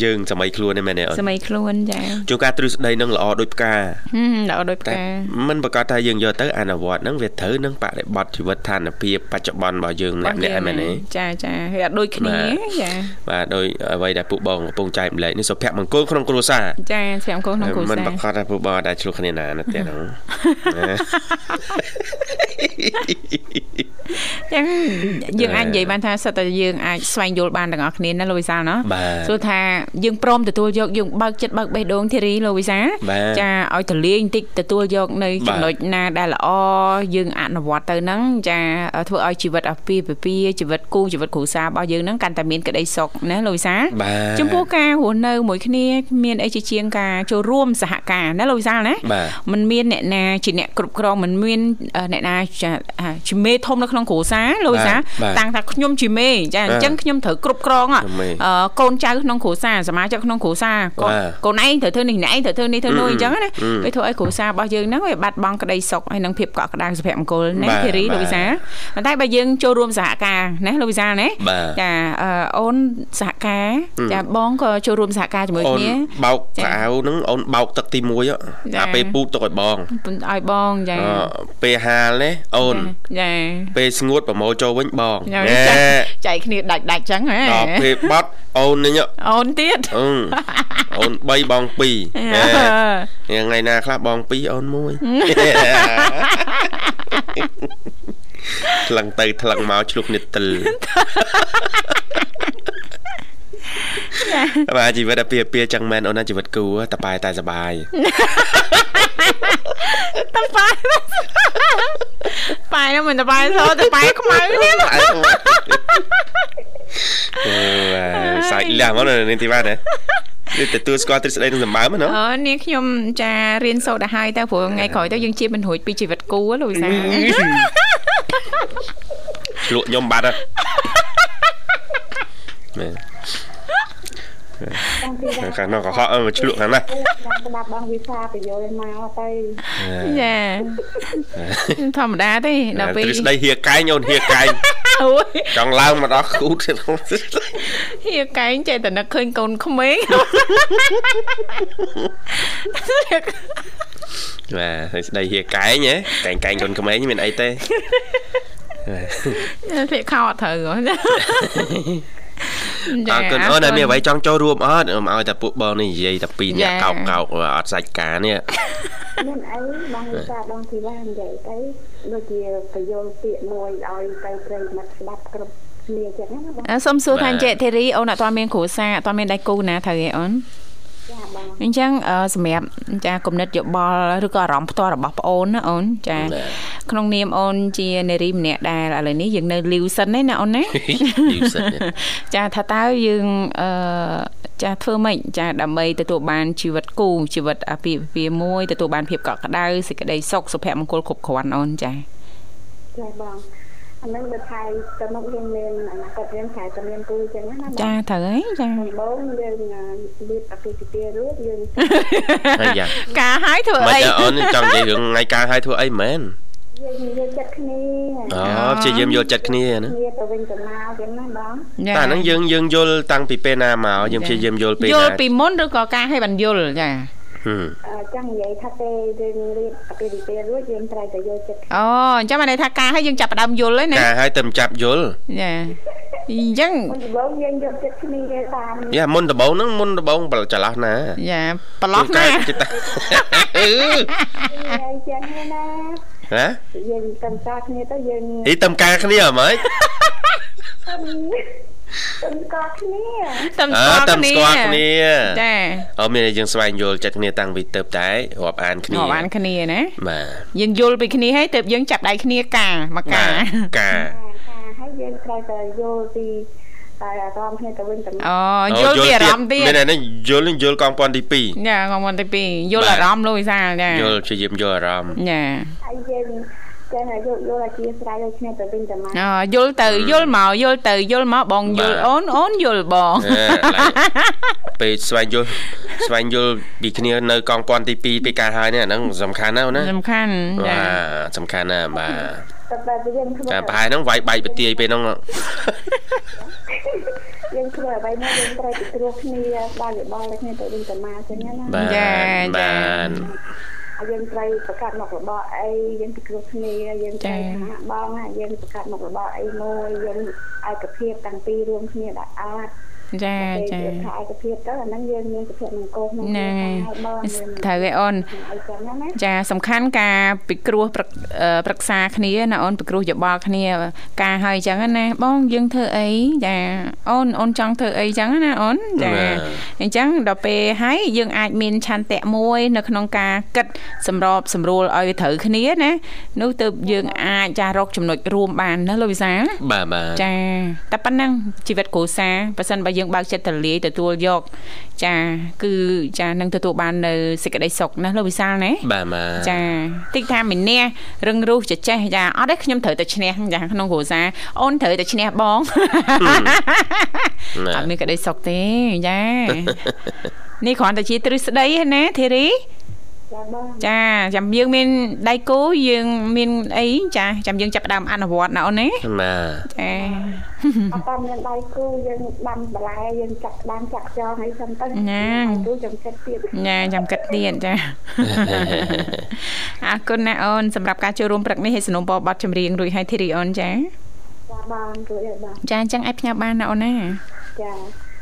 យើងសម័យខ្លួនទេមែនទេអូនសម័យខ្លួនចាជួនកាលទ្រឹស្ដីនឹងល្អដូចផ្កាហឹមដល់ដូចផ្តែកាมันប្រកាសថាយើងយកទៅអនុវត្តហ្នឹងវាត្រូវនឹងបរិបត្តិជីវិតឋានភាពបច្ចុប្បន្នរបស់យើងម្នាក់ម្នាក់ហ្នឹងមែនទេចាចាវាអត់ដូចគ្នាបាទចាបាទដោយអ្វីដែលពួកបងកំពុងចែកម្លែកនេះសុភមង្គលក្នុងគ្រួសារចាស្រាំកូនក្នុងគ្រួមិនសារប្រកាសថាពួកបងអាចឆ្លោះគ្នាណាណាទេហ្នឹងចឹងយើងអាចនិយាយបានថាសិតតែយើងអាចស្វែងយល់បានទាំងអស់គ្នាណាលោកវិសាលណាបាទសួរថាយើងព្រមទទួលយកយើងបើកចិត្តបើកបេះដូងធីរីលោកវិសាល បាទ ចាឲ្យទលាយបន្តិចទទួលយកនៅ បាទ ចំណុចណាដែលល្អយើងអនុវត្តទៅហ្នឹងចាធ្វើឲ្យជីវិតអាពាហ៍ពិពាហ៍ជីវិតគូជីវិតគ្រួសាររបស់យើងហ្នឹងកាន់តែមានក្តីសុខណាលោកវិសាល បាទ ចំពោះការរស់នៅមួយគ្នាមានអីជាជាងការចូលរួមសហការណាលោកវិសាលណា បាទ มันមានអ្នកណាជាអ្នកគ្រប់គ្រងมันមានអឺអ្នកណាជាអាជាមេធំនៅក្នុងគ្រួសារលោកវិសាល បាទ តាំងថាខ្ញុំជាមេចាអញ្ចឹងខ្ញុំត្រូវគ្រប់គ្រងអ่ะ ខ្ញុំមេ អឺកូនចៅក្នុងគ្រួសារ ារសមាជិកក្នុងគ្រួសារកូនបាទកូនឯងត្រូវធ្វើនេះអ្នកឯងត្រូវធ្វើនេះធ្វើនោះអញ្ចឹងណាអឺវាធ្វើឲ្យគ្រួសាររបស់យើងហ្នឹងវាបាត់បង់ក្តីសុខហើយនឹងភាពកក់ក្ដៅសុភមង្គលណាបាទធីរីបាទលោកវិសាលប៉ុន្តែបើយើងចូលរួមសហការណាលោកវិសាលណាបាទចាអឺអូនសហការចាបងក៏ចូលរួមសហការជាមួយអូនគ្នាបោកចាកៅអៅហ្នឹងអូនបោកទឹកទី1ហ៎ចាអាពេលពូតទុកឲ្យបងឲ្យបងចាអឺពេលហាលនេះអូនចាពេលស្ងួតប្រមូលចូលវិញបងចាណែចាចែកគ្នាដាច់ដាច់ចឹងហ៎ដល់ពេលបត់អូននេះហ៎អូនទៀតអឺអូន3បង2ហេថ្ងៃណាខ្លះបង2អូន1ថ្លឹងទៅថ្លឹងមកឆ្លុះនេះទិលបាទជីវិតអាពាហ៍ពាហ៍ចឹងមែនអូនណាជីវិតគូតប៉ែតែសបាយតប៉ែប៉ែនោះមិនតប៉ែសតប៉ែខ្មៅនេះអើ សាច់លះមកនៅទីបាទនេះទទួលស្គាល់ទ្រឹស្ដីនឹងសម្បើមណាអូនេះខ្ញុំចារៀនសូត្រទៅហើយទៅព្រោះថ្ងៃក្រោយទៅយើងជាមិនរួចពីជីវិតគូលោកវិសាឆ្លក់ខ្ញុំបាត់ហ៎មែនបងទីដល់ ខាងនោះក៏ហក់អើឆ្លក់ខាងណាខ្ញុំស្ដាប់បងវិសាទៅយល់មកទៅចាធម្មតាទេដល់ពេលទ្រឹស្ដីហៀកែងអូនហៀកែងអូយចង់ឡើងមកដល់គូតទៀតហៀកែងចេះតែនឹកឃើញកូនក្មេងបាទស្ដីហៀកែងហ៎កែងកែងកូនក្មេងមានអីទេភាកខោអត់ត្រូវហ៎អរ គុណអូនតែមានអ្វីចង់ចូលរួមអត់ឲ្យតែពួកបងនេះនិយាយតែពីរអ្នកចាកោកកោកអត់សាច់ការនេះមានអីបងវិសាបងធីវ៉ានិយាយទៅដូចជាបញ្យលពាក្យមួយឲ្យទៅប្រិយមិត្តស្ដាប់គ្រប់គ្នាចឹងណាបងអើសុំសួរថាអញ្ចេះធីរីអូនអត់ទាន់មានគ្រួសារអត់ទាន់មានដៃគូណាត្រូវទេអូន ចាបងអញ្ចឹងអឺសម្រាប់ចាគំនិតយោបល់ឬក៏អារម្មណ៍ផ្ទាល់របស់ប្អូនណាអូនចា ក្នុងនាមអូនជានារីម្នាក់ដែលឥឡូវនេះយើងនៅលីវសិនទេណាអូនណាយូរសិនចាថាតើយើងអឺចាធ្វើម៉េចចាដើម្បីទទួលបានជីវិតគូជីវិតអាពាហ៍ពិពាហ៍មួយទទួលបានភាពកក់ក្ដៅសេចក្តីសុខសុភមង្គលគ្រប់គ្រាន់អូនចាចាបង អានឹងបើថៃទៅមកយើងមានអនាគតយើងថៃទៅមានគូចឹងណាបងចាត្រូវហើយចាដំបូងយើងលៀបអាពាហ៍ពិពាហ៍រួចយើងហើយយ៉ាការហើយធ្វើមិនអីទេអូនចង់និយាយរឿងថ្ងៃការឲ្យធ្វើអីមែនយើងនិយាយចិត្តគ្នាអូព្យាយាមយល់ចិត្តគ្នាណាគ្នាទៅវិញទៅមកចឹងណាបងចាតែអាហ្នឹងយើងយើងយល់តាំងពីពេលណាមកយើងព្យាយាមយល់ពេលយណាល់ពីមុនឬក៏ការឲ្យបានយល់ចាហឹមអឺ ចង់និយាយថាពេលយើងរៀបអាពាហ៍ពិពាហ៍រួចយើងត្រូវតែយកចិត្តអូអញ្ចឹងបានន័យថាការឲ្យយើងចាប់ផ្ដើមយល់ហើយណាការឲ្យតែមិនចាប់យល់ចាអញ្ចឹងមុនដំបូងយើងយកចិត្តគ្នាតាមយ៉ាមុនដំបូងហ្នឹងមុនដំបូងបលចន្លោះណាចាប្រឡោះណាចិត្តតាអឺអីចឹងណាណាយើងកម្មការគ្នាទៅយើងអីតំការគ្នាអ្មង កម្មការគ្នាតំអើស្គាល់តំគ្នាស្គាល់គ្នាចាអូមានតែយើងស្វែងយល់ចិត្តគ្នាតាំងពីទៅតែរាប់អានគ្នាមកបានគ្នាណាបាទយើងយល់ពីគ្នាហើយទើបយើងចាប់ដៃគ្នាការមកការការការហើយយើងត្រូវតែយល់ពីតែអារម្មណ៍គ្នាទៅវិញទៅមកអូយល់ពីអារម្មណ៍ទៀតមានតែនេះយល់យល់កងពាន់ទី2ចាកុំមិនទី2យល់បាទអារម្មណ៍លោកវិសាលចាយល់ព្យាយាមយល់អារម្មណ៍ចាហើយយើង ចេះតែយល់យល់អធិស្ឋានឲ្យគ្នាទៅវិញទៅមកអូយល់ទៅយល់មកយល់ទៅយល់មកបងយល់អូនអូនយល់បងអឺឡើយពេលស្វែងយល់ស្វែងយល់ពីគ្នានៅកងពាន់ទី2ពីការហើយនេះអាហ្នឹងសំខាន់ណាស់ណាសំខាន់ចាបាទសំខាន់ណាស់បាទតែតែយើងធ្វើតែប្រហែលហ្នឹងវាយបែកបទាយពេលហ្នឹងយើងធ្វើអ្វីមកយើងត្រូវពិគ្រោះគ្នាបានយោបល់គ្នាទៅវិញទៅមកអញ្ចឹងណាបាទបាទហើ យយើងត្រូវប្រកាសមករបស់អីយើងពិគ្រោះគ្នាយើងត្រូវថាបងណាយើងប្រកាសមករបស់អីមួយយើងឯកភាពតាំងពីរួមគ្នាដាក់អាច ចាចាពេលថាឯកភាពទៅអាហ្នឹងយើងមានសុភមង្គលក្នុងហ្នឹងហើយបងមានត្រូវឯអូនអីចឹងណាចាសំខាន់ការពិគ្រោះប្រឹកអឺប្រឹក្សាគ្នាណាអូនពិគ្រោះយោបល់គ្នា ការហើយអញ្ចឹងណាបងយើងធ្វើអីចាអូនអូនចង់ធ្វើអីអញ្ចឹងណាអូនចាបាទអញ្ចឹងដល់ពេលហើយយើងអាចមានឆន្ទៈមួយ នៅក្នុងការគិតសម្របសម្រួលឲ្យវាត្រូវគ្នាណានោះទើបយើងអាចចារកចំណុចរួមបានណាលោកវិសាលបាទបាទចាតែប៉ុណ្ណឹងជីវិតគ្រួសារបើសិនបើយើងបើកចិត្តទលាយទទួលយក ចាគឺចានឹងទទួលបាននៅសេចក្តីសុខណាលោកវិសាលណាបាទបាទចាតិចថាម្នាក់រឹងរូសចេះចេះចាអត់ទេខ្ញុំត្រូវតែឈ្នះចាក្នុងគ្រួសារអូនត្រូវតែឈ្នះបងណាអត់មានក្តីសុខទេចានេះគ្រាន់តែជាទ្រឹស្ដីឯណាធីរី ចាបងចាចាំយើងមានដៃគូយើងមានអីចាចាំយើងចាប់ផ្ដើមអនុវត្តណាអូនណាបាទចាអត់តាមមានដៃគូយើងដាំបន្លែយើងចាក់ដាំចាក់ចងអីចឹងទៅណាគូចំចិត្តទៀតញ៉ាចាំគិតទៀតចាអរគុណណាអូនសម្រាប់ការចូលរួមព្រឹកនេះឲ្យสนុំពរប័ណ្ណចម្រៀងរួចឲ្យធីរីអូនចាចាបងជួយឲ្យបងចាអញ្ចឹងអាចផ្ញើបានណាអូនណាចា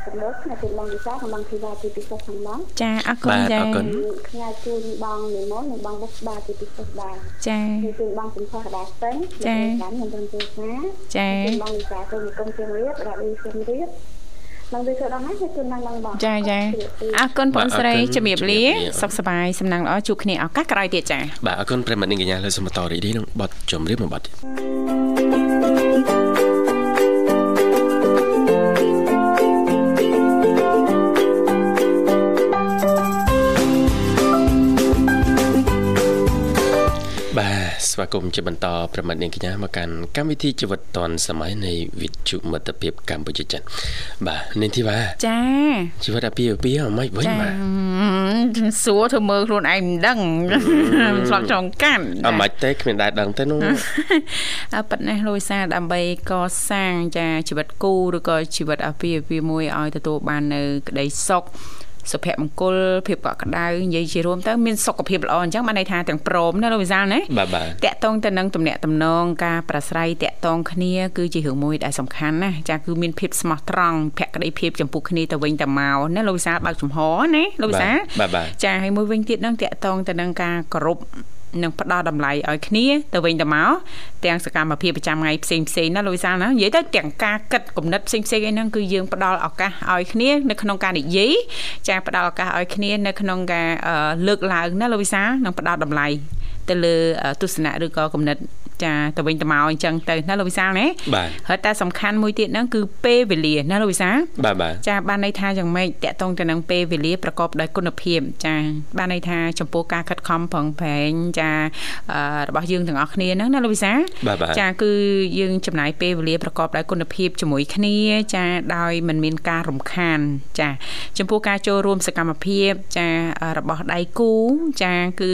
សម្រាប់ខ្ញុំជូនបងវិសាកំបងធីវ៉ាទីពិសេសខាងបងចាអរគុណបាទចាអរគុណខ្ញុំជូនបងនិមលនិងបងបុស្បាទីពិសេសដែរចាខ្ញុំជូនបងសំផស្សដាស្ទឹងចាខ្ញុំខ្ញុំជូនទូសាចាជូនបងវិសាគុំគុំជើងរៀបរ៉ាឌីជើងរៀបបងវិសាដល់ណាខ្ញុំជូនដល់បងបងចាចាអរគុណបងស្រីបាទអរគុណជំរាបលាជំរាបលាសុខសប្បាយសំណាងល្អជួបគ្នាឱកាសក្រោយទៀតចាបាទអរគុណប្រិយមិត្តនិងកញ្ញាលើសូមបន្តរីករាយនឹងបទចម្រៀងមួយបទទៀត ស្វាគមន៍ជាបន្តប្រិយមិត្តនិងកញ្ញាមកកាន់កម្មវិធីជីវិតឌွန်សម័យនៃវិទ្យុមិត្តភាពកម្ពុជាចិនបាទនាងធីវ៉ាចាជីវិតអាពាហ៍ពិពាហ៍មិនវិញចាបាទសួរធ្វើមើលខ្លួនឯងមិនដឹងមិនស្លាប់ចងកាន់អមិនទេគ្មានដែរដឹងទេនោះអើប៉ិតណាស់លុយសារដើម្បីកសាងចាជីវិតគូឬក៏ជីវិតអាពាហ៍ពិពាហ៍មួយឲ្យទទួលបាននៅក្តីសុខ សុភមង្គលភាពកក់ក្ដៅនិយាយជារួមទៅមានសុខភាពល្អអញ្ចឹងបានន័យថាទាំងព្រមណាលោកវិសាលណាបាទបាទតកតងទៅនឹងទំនាក់ទំនងការប្រស្រ័យតកតងគ្នាគឺជារឿងមួយដែលសំខាន់ណាចាគឺមានភាពស្មោះត្រង់ភក្ដីភាពចំពោះគ្នាទៅវិញទៅមកណាលោកវិសាលបើកចំហណាលោកវិសាលបាទបាទចាហើយមួយវិញទៀតនឹងតកតងទៅនឹងការគោរព និងផ្ដល់តម្លៃឲ្យគ្នាទៅវិញទៅមកទាំងសកម្មភាពប្រចាំថ្ងៃផ្សេងផ្សេងណាលោកវិសាលណានិយាយទៅទាំងការគិតគំនិតផ្សេងផ្សេងអីហ្នឹងគឺយើងផ្ដល់ឱកាសឲ្យគ្នានៅក្នុងការនិយាយចាផ្ដល់ឱកាសឲ្យគ្នានៅក្នុងការអឺលើកឡើងណាលោកវិសាលនិងផ្ដល់តម្លៃទៅលើអឺទស្សនៈឬក៏គំនិត ចាទៅវិញទៅមកអញ្ចឹងទៅណាលោកវិសាលណាបាទហើយតែសំខាន់មួយទៀតហ្នឹងគឺពេលវេលាណាលោកវិសាលបាទបាទចាបានន័យថាយ៉ាងម៉េចតកតងទៅនឹងពេលវេលាប្រកបដោយគុណភាពចាបានន័យថាចំពោះការខិតខំប្រឹងប្រែងចាអឺរបស់យើងទាំងអស់គ្នាហ្នឹងណាលោកវិសាបាទបាទចាគឺយើងចំណាយពេលវេលាប្រកបដោយគុណភាពជាមួយគ្នាចាដោយមិនមានការរំខានចាចំពោះការចូលរួមសកម្មភាពចារបស់ដៃគូចាគឺ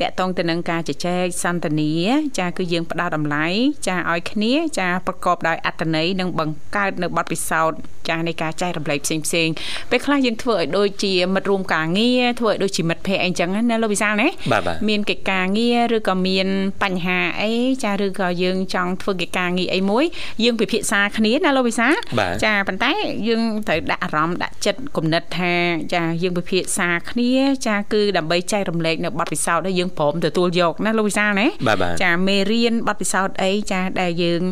តកតងទៅនឹងការជជែកសន្ទនាចាគឺយើងផ្ដល់តម្លៃចាឲ្យគ្នាចាប្រកបដោយអត្តន័យនិងបង្កើតនៅបទពិសោធន៍ចានៃការចែករំលែកផ្សេងផ្សេងពេលខ្លះយើងធ្វើឲ្យដូចជាមិត្តរួមការងារធ្វើឲ្យដូចជាមិត្តភ័ក្តិអីចឹងណាលោកវិសាលណាបាទបាទមានកិច្ចការងារឬក៏មានបញ្ហាអីចាឬក៏យើងចង់ធ្វើកិច្ចការងារអីមួយយើងពិភាក្សាគ្នាណាលោកវិសាលបាទចាប៉ុន្តែយើងត្រូវដាក់អារម្មណ៍ដាក់ចិត្តគំនិតថាចាយើងពិភាក្សាគ្នាចាគឺដើម្បីចែករំលែកនៅបទពិសោធន៍ដែលយើងព្រមទទួលយកណាលោកវិសាលណាបាទបាទចាមេរៀនបទពិសោធន៍អីចាដែលយើង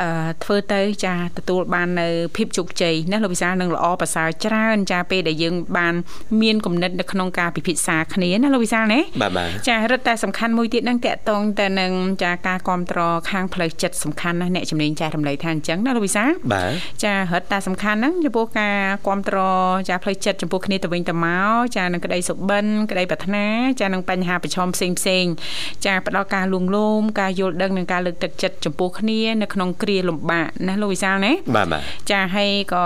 អឺធ្វើទៅចាទទួលបាននៅភាពជោគជ័យណាលោកវិសាលនឹងល្អប្រសើរច្រើនចាពេលដែលយើងបានមានគំនិតនៅក្នុងការពិភាក្សាគ្នាណាលោកវិសាលណាបាទបាទចារឹតតែសំខាន់មួយទៀតហ្នឹងតកតងទៅនឹងចាការគ្រប់គ្រងខាងផ្លូវចិត្តសំខាន់ណាស់អ្នកជំនាញចែករំលែកថាអញ្ចឹងណាលោកវិសាលបាទចារឹតតែសំខាន់ហ្នឹងចំពោះការគ្រប់គ្រងចាផ្លូវចិត្តចំពោះគ្នាទៅវិញទៅមកចានឹងក្តីសុបិនក្តីប្រាថ្នាចានឹងបញ្ហាប្រឈមផ្សេងផ្សេងៗចាផ្ដល់ការលួងលោមការយល់ដឹងនិងការលើកទឹកចិត្តចំពោះគ្នានៅក្នុងគ្រាលំបាកណាលោកវិសាលណាបាទបាទចាហើយក៏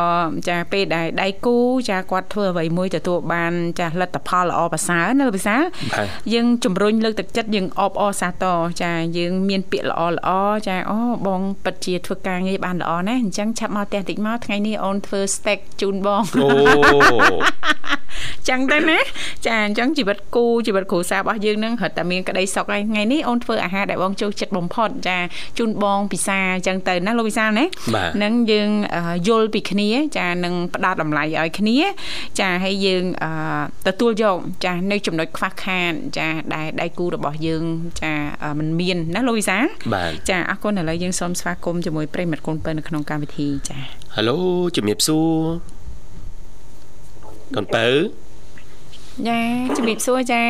ចាពេលដែលដៃគូចាគាត់ធ្វើអ្វីមួយទទួលបានចាលទ្ធផលល្អប្រសើរណាលោកវិសាលបាទយើងជំរុញលើកទឹកចិត្តយើងអបអរសាទរចាយើងមានពាក្យល្អល្អចាអូបងពិតជាធ្វើការងារបានល្អណាស់អញ្ចឹងឆាប់មកផ្ទះតិចមកថ្ងៃនេះអូនធ្វើ steak ជូនបងអូចឹងទៅណាចាអញ្ចឹងជីវិតគូជីវិតគ្រួសាររបស់យើងនឹងរត់តែមានក្តីសុខហើយថ្ងៃនេះអូនធ្វើអាហារដែលបងចូលចិត្តបំផុតចាជូនបងពិសាអញ្ចឹងទៅណាលោកវិសាលណាបាទនឹងយើងអឺយល់ពីគ្នា ចានឹងផ្ដល់តម្លៃឲ្យគ្នា ចាហើយយើងអឺទទួលយកចានៅចំណុចខ្វះខាតចាដែលដៃគូរបស់យើង ចាអឺมันមានណាលោកវិសាលបាទចាអរគុណឥឡូវយើងសូមស្វាគមន៍ជាមួយប្រិយមិត្តកូនពៅនៅក្នុងកម្មវិធីចាហៅឡូជំរាបសួរកូនបើចាជំរាបសួរចា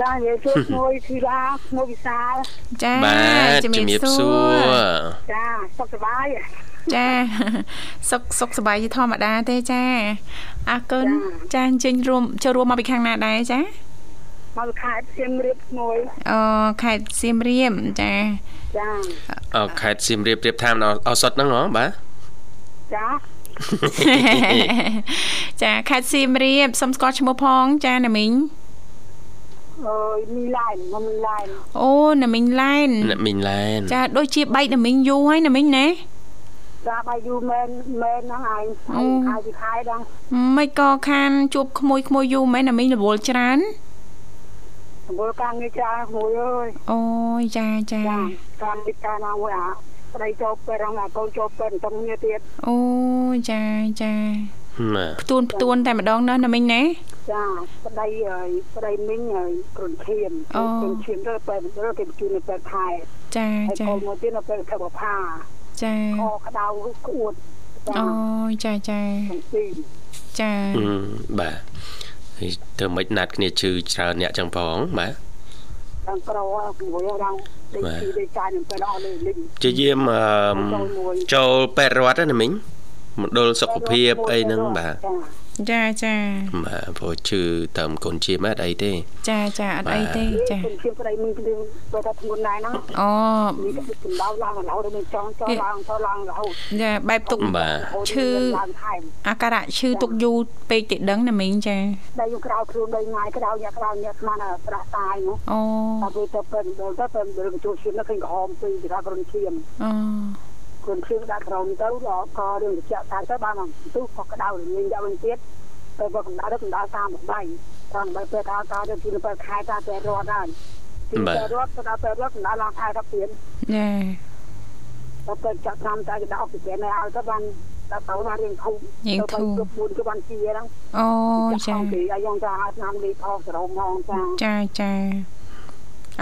ចានិយាយជួបមួយធីឡាមួយវិសាលចាបាទជំរាបសួរចាសុខសប្បាយចាសុខសុខសប្បាយជាធម្មតាទេចាអរគុណចាអញ្ជើញរួមចូលរួមមកពីខាងណាដែរចាមកខេត្តសៀមរាបមួយអូខេត្តសៀមរាបចាចាអខេត្តសៀមរាបរៀបតាមដល់ឱសថហ្នឹងហ៎បាទចាចាខេត្តសៀមរាបសុំស្គាល់ឈ្មោះផងចាណាមីង អើយមីឡែនមកមីឡែនអូណាមីងឡែនអ្នកមីងឡែនចាដូចជាបែកណាមីងយូរហើយណាមីងណាចាបាយយូរមែនមែនហ្នឹងឯងហើយខែទីខែដល់មិនក៏ខានជួបក្មួយក្មួយយូរមែនណាមីងរវល់ច្រើនសម្បូរការងារច្រើនមួយអើយអូយចាចាចាការវិការណាមួយអាប្តីចូលពេលរងអាកូនចូលពេលតំគ្នាទៀតអូយចាចាបាទ ផ្ទួនផ្ទួនតែម្ដងណាណាមីងណាចាប្តីហើយប្តីមីងហើយគ្រុនឈាមអូគ្រុនឈាមទៅពេលទៅគេបញ្ជូននៅពេលខែចាហើយកចាូនមួយទៀតនៅពេលខែបផាចាខក្តៅក្អួតចាអូយចាចាទាំងពីរចាហឹមបាទហើយធ្វើមិនណាត់គ្នាជឿច្រើនអ្នកចឹងផងបាទទាំងក្រមួយរងដេកបាទពីដេកចាយនឹងពេលអស់លេងលេងជាយាមអឺមចូលមួយចូលពេទ្យរដ្ឋណាមីង មណ្ឌលសុខភាពអីហ្នឹងបាទចាចាចាបាទព្រោះជឿតាមកូនជាមអត់អីទេ ចាចាអត់អីទេចាគ្រុនឈាមប្តីមីងគឺទៅថាធ្ងន់ដែរហ្នឹងអូមីងក៏កម្ដៅឡើងរហូតដល់ចង់ចូលឡើងចូលឡើងរហូតចាបែបទុកបាទរហូតឈឺឡើងថែមអាការៈឈឺទុកយូរពេកតិដឹងណាមីងចាដែលយើងក្រៅខ្លួនដោយងាយក្រៅអ្នកក្រៅអ្នកស្មានប្រាស់តាយនោះអូតែពេលទៅពេលទៅពេលទៅបញ្ចូលឈាមនោះឃើញក្រហមពីគេថាគ្រុនឈាមអូ គ្រុនឈាមដាក់ក្រោមទៅដល់ក៏រឿងត្រជាក់តាមទៅបានទុះក៏ក្តៅលេងយកវិញទៀតទៅបើកម្ដៅទៅកម្ដៅ33តាមបើពេលថាការទៅទីទៅខែតាពេលរត់ហើយទីពេលរត់ទៅដល់ពេលរត់កម្ដៅឡើងខែទៅទៀតចាដល់ពេលចាក់តាមតែគេដាក់អុកស៊ីហ្សែនឲ្យទៅបានដល់ទៅបានរៀងធូបទៅទៅគ្រប់មួយទៅបានជាហ្នឹងអូចាគេអាយ៉ាងថាឲ្យឆ្នាំលេខថោសរោមងចាចាចា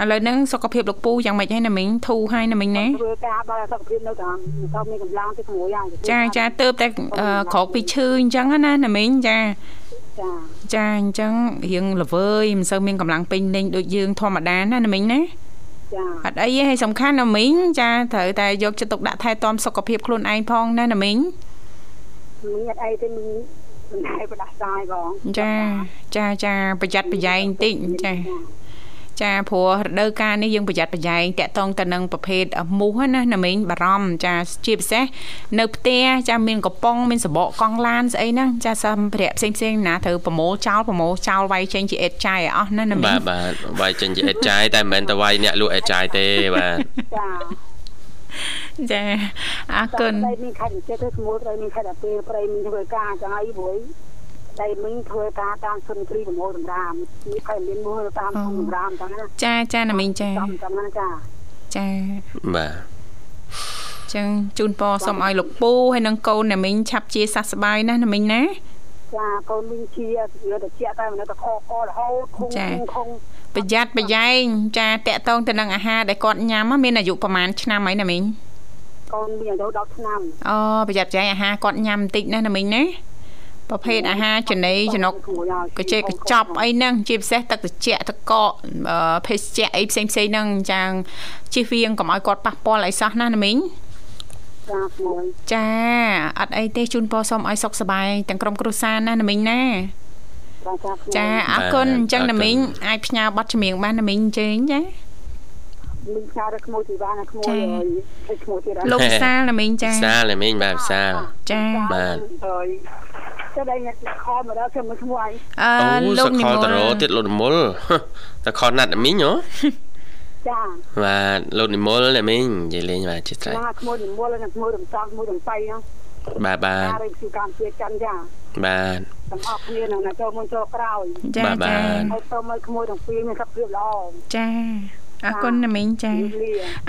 ឥឡូវហ្នឹងសុខភាពលោកពូយ៉ាងម៉េចហើយណាមីងធូរហើយណាមីងណាធ្វើការដល់សុខភាពនៅតាមទៅមានកម្លាំងទៅក្មួយយ៉ាងចាចាទៅតែអឺក្រោកពីឈឺអញ្ចឹងណាណាមីងចាចាចាអញ្ចឹងរៀងល្វើយមិនសូវមានកម្លាំងពេញលេងដូចយើងធម្មតាណាណាមីងណាចាអត់អីទេហើយសំខាន់ណាមីងចាត្រូវតែយកចិត្តទុកដាក់ថែទាំសុខភាពខ្លួនឯងផងណាណាមីងមានអត់អីទេមានសំដែងផ្ដាសាយបងចាចាចាប្រយ័ត្នប្រយែងបន្តិចចា ចាព្រោះរដូវកាលនេះយើងប្រយ័ត្នប្រយែងតាក់ទងទៅនឹងប្រភេទមូសណាណាមីងបារម្ភចាជាពិសេសនៅផ្ទះចាមានកំប៉ុងមានសបកកង់ឡានស្អីហ្នឹងចាសម្ភារៈផ្សេងផ្សេងណាត្រូវប្រមូលចោលប្រមូលចោលវាយចេញជាអេតចាយឲ្យអស់ណាណាមីងបាទបាទវាយចេញជាអេតចាយតែមិនមែនតែវាយអ្នកលក់អេតចាយទេបាទចាចាអរគុណតែមានខែចិត្តទៅស្មូលត្រូវមានខែដល់ពេលប្រៃមានធ្វើការចឹងអីព្រួយ តែមិញធ្វើការតាមសុនគ្រីប្រមូលតម្រាមនេះខែមានមួយតាមសុនតម្រាមចឹងណាចាចាណាមីងចាចំចឹងណាចាចាបាទចឹងជូនពរសូមឲ្យលោកពូហើយនិងកូនណាមីងឆាប់ជាសះស្បើយណាណាមីងណាចាកូនវិញជាវាទៅជាតែមិនទៅខកករហូតខុងខុងប្រយ័ត្នប្រយែងចាតាក់ទងទៅនឹងអាហារដែលគាត់ញ៉ាំមានអាយុប្រហែលឆ្នាំហើយណាមីងកូនមានអាយុ10ឆ្នាំអូប្រយ័ត្នប្រយែងអាហារគាត់ញ៉ាំបន្តិចណាណាមីងណា ប្រភេទអាហារចំណីចំណុកកញ្ចេកកញ្ចប់អីហ្នឹងជាពិសេសទឹកត្រជាក់ទឹកកកអឺភេសជ្ជៈអីផ្សេងផ្សេងហ្នឹងចាងជិះវៀងកុំឲ្យគាត់ប៉ះពាល់អីសោះណាណាមីងចាមួយចាអត់អីទេជូនពរសូមឲ្យសុខសប្បាយទាំងក្រុមគ្រួសារណាណាមីងណាចាចាចាអរគុណអញ្ចឹងណាមីងអាចផ្ញើប័ណ្ណចម្រៀងបានណាមីងអញ្ជើញចា មានឆារក្មួយទីបានក្មួយហើយក្មួយទៀតលោកវិសាលណាមីងចាវិសាលតែមីងបាទវិសាលចាបាទហើយតែតែអ្នកខលមកដល់ខ្ញុំមកឈ្មោះអីអឺអូលោកសនិកមលលតរោទៀតលោកនិមលតែខណាត់តែមីងហ៎ចាបាទលោកនិមលតែមីងនិយាយលេងបាទជាស្រេចណាក្មួយនិមលនិងក្មួយរំសំក្មួយរំបៃហ្នឹងបាទបាទការរៀបគឺកម្មជាចិនចាបាទទាំងអស់គ្នានឹងណាចូលមុនចូលក្រោយចាបាទបាចាទហើយទៅមើលក្មួយទាំងពីរមានសុខភាពល្អចា អរគុណណាមីងចាលី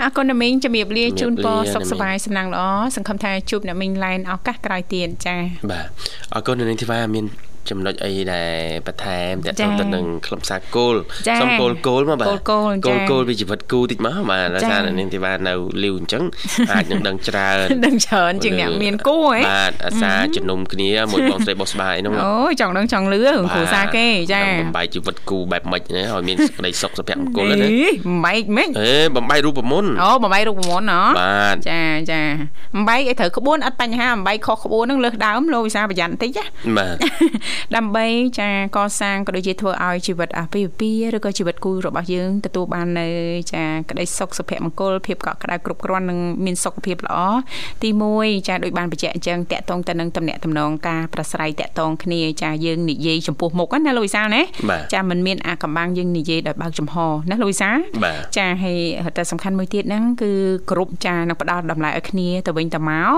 អរគុណណាមីងជំរាបលាជំរាបជូនពរលាសុខណាមីងសប្បាយសំណាងល្អសង្ឃឹមថាជួបអ្នកមីងឡែនឱកាសក្រោយទៀតចាបាទអរគុណនៅនឹងធីវ៉ាមាន ចំណុចអីដែលបន្ថែមតើចា៎ទៅនឹងខ្លឹមសារគោលចា៎សុំគោលគោលមកបាទគោលគោលគោលចា៎គោលពីជីវិតគូតិចមកបាទដោយចា៎សារនៅនឹងធីវ៉ានៅលីវអញ្ចឹងអាចនឹងដឹងច្រើនដឹងច្រើនជាងអ្នកមានគូហ៎បាទអាសាជំនុំគ្នាមួយបងស្រីបោះស្បាយហ្នឹងអូយចង់ដឹងចង់លឺរឿងគ្រូសាគេចាបំបែកជីវិតគូបែបម៉េចណាឲ្យមានសេចក្តីសុខសុភមង្គលណាអីបំបែកមិនអេបំបែករូបមន្តអូបំបែករូបមន្តណ៎បាទចាចាបំបែកឲ្យត្រូវក្បួនអត់បញ្ហាបំបែកខុសក្បួនហ្នឹងលើសដើមលោកវិសាប្រយ័ត្នបន្តិចណាបាទដើម្បីចាកសាងក៏ដូចជាធ្វើឲ្យជីវិតអាពាហ៍ពិពាហ៍ឬក៏ជីវិតគូរបស់យើងទទួលបាននៅចាក្តីសុខសុភមង្គលភាពកក់ក្ដៅគ្រប់គ្រាន់និងមានសុខភាពល្អទី1ចាដូចបានបញ្ជាក់អញ្ចឹងតកតងទៅនឹងតំណែងតំណងការប្រស្រ័យតកតងគ្នាចាយើងនិយាយចំពោះមុខណាលោកវិសាលណាបាទចាមិនមានអាកំបាំងយើងនិយាយដោយបើកចំហណាលោកវិសាលបាទចាហើយតែសំខាន់មួយទៀតហ្នឹងគឺគ្រប់ចានឹងផ្ដល់តម្លៃឲ្យគ្នាទៅវិញទៅមក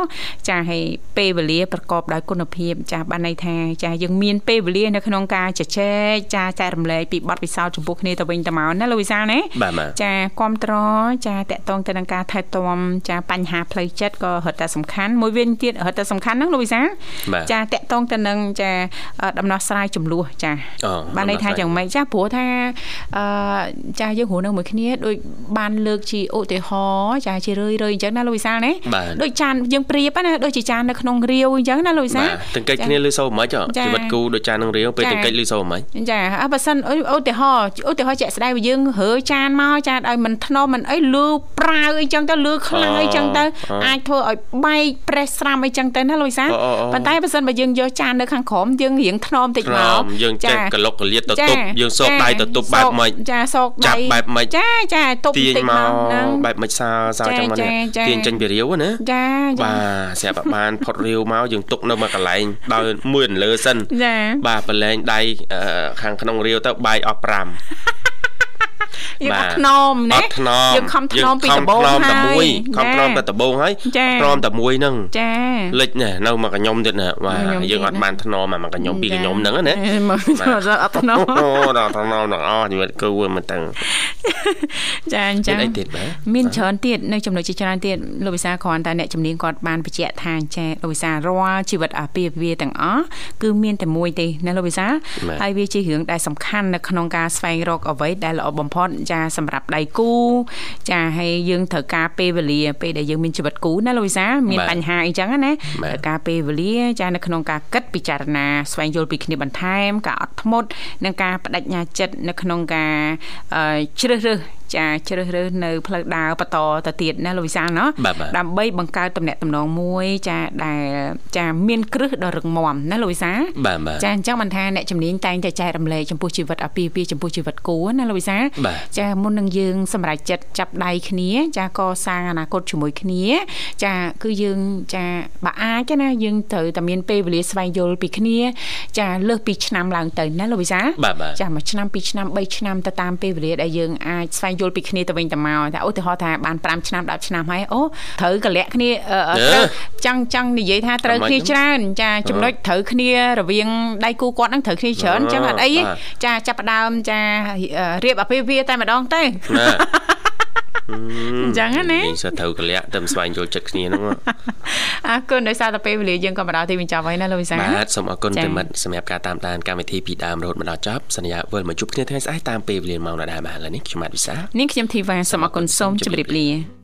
ចាហើយពេលវេលាប្រកបដោយគុណភាព ចាបានន័យថាចាយើងមានពេលវេលានៅក្នុងការជជែកចាចែករំលែកពីបទពិសោធន៍ចំពោះគ្នាទៅវិញទៅមកណាលោកវិសាលណាបាទបាទចាគ្រប់ត្រចាតកតងទៅនឹងការថែទាំចាបញ្ហាផ្លូវចិត្តក៏រត់តែសំខាន់មួយវិញទៀតរត់តែសំខាន់ហ្នឹងលោកវិសាលបាទចាតកតងទៅនឹងចាអឺដំណោះស្រាយចំនួនចាអូបានន័យថាយ៉ាងម៉េចចាព្រោះថាអឺចាយើងរស់នៅមួយគ្នាដូចបានលើកជាឧទាហរណ៍ចាជារឿយរឿយអញ្ចឹងណាលោកវិសាលណាបាទដូចចានយើងប្រៀបណាដូចជាចាននៅក្នុងរាវអញ្ចឹងណាលោកវិសាបាលទទាំងកិច្ចគ្នាលឺសូរមិនខ្មិចហ៎ចាជីវិតគូដូចចាននឹងរៀងពេលចាទាំងកិច្ចលឺសូរមិនខ្មិចចាអើបើសិនឧទាហរណ៍ឧទាហរណ៍ជាក់ស្ដែងបើយើងរើចានមកចានឲ្យមិនធ្នមមិនអីលឺប្រាវអីចឹងទៅលឺខ្លាំងអីចឹងទៅអាចធ្វើឲ្យបែកប្រេះស្រាំអីចឹងទៅណាលោកវិសាលអូអូអូប៉ុន្តែបើសិនបើយើងយកចាននៅខាងក្រោមយើងរៀងធ្នមតិចក្រមកមយើងចេះចាកលុកកលៀតទៅចាទប់យើងសោកដៃទៅទប់បែបម៉េចចាសោកដៃចាប់បែបម៉េចចាចាទប់ទាញបន្តិចមកហ្នឹងបែបម៉េចសើសើចាចឹងមកនេះចាចាទាញចេញពីរាវណាចាចាបាទស្រាប់តែបានផុតរាវមកយើងទុកនៅមួយកន្លែងដោយមួយអន្លើសិនចាបាទប្រឡែងដៃអឺខាងក្នុងរាវទៅបាយអស់5 យើងបាទអត់ថ្នមអណាត់ថ្នមយើងខំថ្នមពីដំបូងយើងខំថ្នមតែមួយហើយខំថ្នមតែចាដំបូងហើយចាថ្នមតែមួយហ្នឹងចាលិចណានៅមកកញ្ញុំទៀតណាបាទកញ្ញុំយើងអត់ទៀតណាបានថ្នមអាមកកញ្ខ្ញុំពីរកញ្ញុំហ្នឹងណាអេមកចូលអត់ថ្នមអូដល់ថ្នមដល់អស់ជីវិតគូមិនទាំងចាអញ្ទៀចឹតងអីទៀតបាទមានច្រើនទៀតនៅចំណុចជាច្រើនទៀតលោកវិសាគ្រាន់តែអ្នកជំនាញគាត់បានបញ្ជាក់ថាចាលោកវិសារាល់ជីវិតអាពាហ៍ពិពាហ៍ទាំងអស់គឺមានតែមួយទេណាលោកវិសាបាទហើយវាជារឿងដែលសំខាន់នៅក្នុងការស្វែងរកអ្វីដែលល្អបំផុតចាសម្រាប់ដៃគូចាហើយយើងត្រូវការពេលវេលាពេលដែលយើងមានជីវិតគូណាលោកវិសាមានបាទបញ្ហាអីចឹងណាបាទត្រូវការពេលវេលាចានៅក្នុងការគិតពិចារណាស្វែងយល់ពីគ្នាបន្ថែមការអត់ធ្មត់និងការបដិញ្ញាចិត្តនៅក្នុងការអឺជ្រើសរើស ចាជ្រើសរើសនៅផ្លូវដើរបន្តទៅទៀតណាលោកវិសាលណោះបាទបាទដើម្បីបង្កើតទំនាក់ទំនងមួយចាដែលចាមានគ្រឹះដ៏រឹងមាំណាលោកវិសាលបាទបាទចាអញ្ចឹងបានថាអ្នកជំនាញតែងតែចែករំលែកចំពោះជីវិតអាពាហ៍ពិពាហ៍ចំពោះជីវិតគូណាលោកវិសាលបាទចាមុននឹងយើងសម្រេចចិត្តចាប់ដៃគ្នា ចាកសាងអនាគតជាមួយគ្នា ចាគឺយើងចាបើអាចទេណាយើងត្រូវតែមានពេលវេលាស្វែងយល់ពីគ្នា ចាលើសពីឆ្នាំឡើងទៅណាលោកវិសាលបាទបាទចាមួយឆ្នាំពីរឆ្នាំ3ឆ្នាំទៅតាមពេលវេលាដែលយើងអាចស្វែងយល់ពីគ្នាទៅវិញទៅមកតែឧទាហរណ៍ថាបាន5ឆ្នាំ10ឆ្នាំហើយអូត្រូវកលៈគ្នាអឺអឺត្រូវចង់ចង់និយាយថាត្រូវគ្នាច្រើនចាចំណុចត្រូវគ្នារវាងដៃគូគាត់នឹងត្រូវគ្នាច្រើនអញ្ចឹងអត់អីទេចាចាប់ផ្ដើមចារៀបអាពាហ៍ពិពាហ៍តែម្ដងទៅណា អញ្ចឹងណានិយាយសិតត្រូវកលៈទៅស្វែងយល់ចិត្តគ្នាហ្នឹងអរគុណដោយសារតែពេលវេលាយើងក៏មកដល់ទីបញ្ចប់ហើយណាលោកវិសាបាទសូមអរគុណចា៎ប្រិមិត្តសម្រាប់ការតាមដានកម្មវិធីពីដើមរហូតមកដល់ចប់សន្យាវិលមកជួបគ្នាថ្ងៃស្អែកតាមពេលវេលាម៉ោងដដែលបានឡើយនេះខ្ញុំបាទវិសានាងខ្ញុំធីវ៉ាសូមអរគុណសូមជម្រាបលា